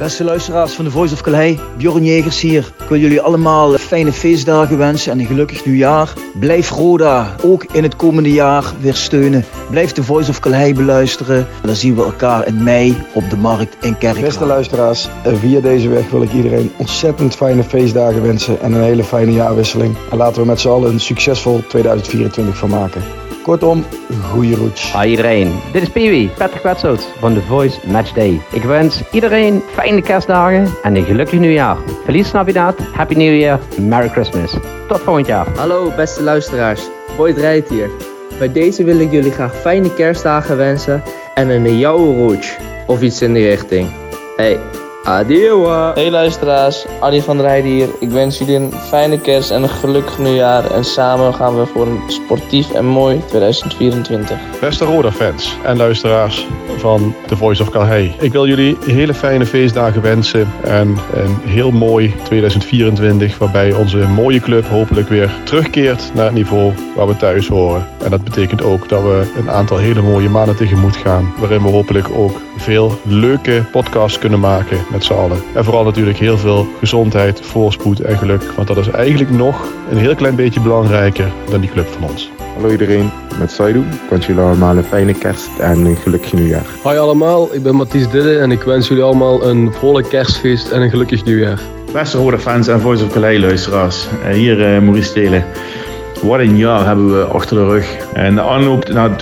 Beste luisteraars van de Voice of Calais, Bjorn Jegers hier. Ik wil jullie allemaal fijne feestdagen wensen en een gelukkig nieuwjaar. Blijf Roda ook in het komende jaar weer steunen. Blijf de Voice of Calais beluisteren. Dan zien we elkaar in mei op de markt in Kerkrade. Beste luisteraars, via deze weg wil ik iedereen ontzettend fijne feestdagen wensen en een hele fijne jaarwisseling. En laten we met z'n allen een succesvol 2024 van maken. Kortom, goede roots. Hi iedereen, dit is Peewee, Patrick Wetsout van The Voice Match Day. Ik wens iedereen fijne kerstdagen en een gelukkig nieuwjaar. Feliz Navidad, Happy New Year, Merry Christmas. Tot volgend jaar. Hallo beste luisteraars, Boyd rijdt hier. Bij deze wil ik jullie graag fijne kerstdagen wensen en een jouwe roach of iets in die richting. Hey, Adieu. Hey luisteraars, Adi van der Heijden hier. Ik wens jullie een fijne kerst en een gelukkig nieuwjaar. En samen gaan we voor een sportief en mooi 2024. Beste Roda-fans en luisteraars van The Voice of Calhei. Ik wil jullie hele fijne feestdagen wensen en een heel mooi 2024 waarbij onze mooie club hopelijk weer terugkeert naar het niveau waar we thuis horen. En dat betekent ook dat we een aantal hele mooie maanden tegemoet gaan waarin we hopelijk ook veel leuke podcasts kunnen maken met z'n allen. En vooral natuurlijk heel veel gezondheid, voorspoed en geluk. Want dat is eigenlijk nog een heel klein beetje belangrijker dan die club van ons. Hallo iedereen, met Saidu. Ik wens jullie allemaal een fijne kerst en een gelukkig nieuwjaar. Hoi allemaal, ik ben Mathies Didde en ik wens jullie allemaal een vrolijk kerstfeest en een gelukkig nieuwjaar. Beste Rode fans en Voice of Calais luisteraars. Hier uh, Maurice Telen. Wat een jaar hebben we achter de rug. En de aanloop naar 2023-2024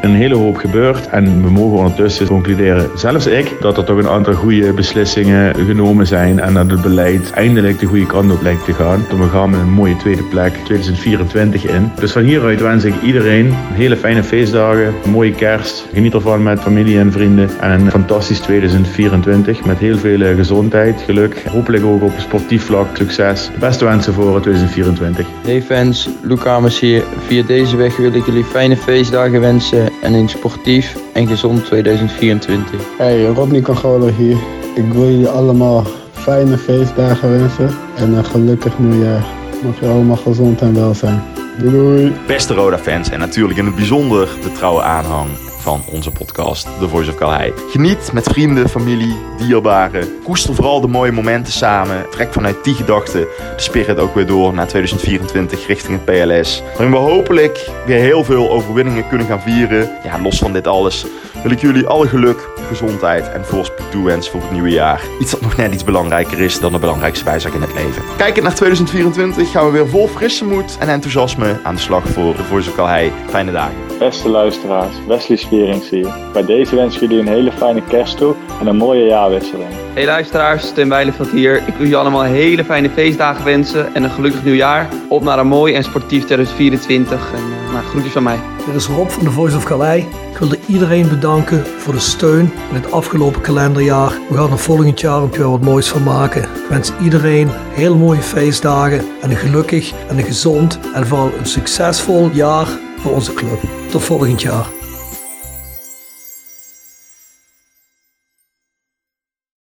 een hele hoop gebeurd. En we mogen ondertussen concluderen, zelfs ik, dat er toch een aantal goede beslissingen genomen zijn. En dat het beleid eindelijk de goede kant op lijkt te gaan. We gaan met een mooie tweede plek 2024 in. Dus van hieruit wens ik iedereen hele fijne feestdagen, een mooie kerst. Geniet ervan met familie en vrienden. En een fantastisch 2024 met heel veel gezondheid, geluk. Hopelijk ook op sportief vlak succes. De beste wensen voor 2024. Hey fans, Luc hier. Via deze weg wil ik jullie fijne feestdagen wensen en een sportief en gezond 2024. Hey, Rodney Congola hier. Ik wil jullie allemaal fijne feestdagen wensen en een gelukkig nieuwjaar. Mag je allemaal gezond en wel zijn. Doei doei. Beste Roda fans en natuurlijk in het bijzonder de trouwe aanhang van onze podcast The Voice of Calhei. Geniet met vrienden, familie, dierbaren. Koester vooral de mooie momenten samen. Trek vanuit die gedachten de spirit ook weer door naar 2024 richting het PLS. Waarin we hopelijk weer heel veel overwinningen kunnen gaan vieren. Ja, los van dit alles wil ik jullie alle geluk, gezondheid en voorspoed toewensen voor het nieuwe jaar. Iets dat nog net iets belangrijker is dan de belangrijkste bijzaak in het leven. Kijkend naar 2024 gaan we weer vol frisse moed en enthousiasme aan de slag voor de Voice of Calhei. Fijne dagen. Beste luisteraars, Wesley Spierings hier. Bij deze wens ik jullie een hele fijne kerst toe en een mooie jaarwisseling. Hey luisteraars, Tim Bijleveld hier. Ik wil jullie allemaal hele fijne feestdagen wensen en een gelukkig nieuwjaar. Op naar een mooi en sportief 2024 en uh, nou, groetjes van mij. Dit is Rob van de Voice of Calais. Ik wilde iedereen bedanken voor de steun in het afgelopen kalenderjaar. We gaan er volgend jaar een keer wat moois van maken. Ik wens iedereen heel mooie feestdagen en een gelukkig en een gezond en vooral een succesvol jaar voor onze club. Tot volgend jaar.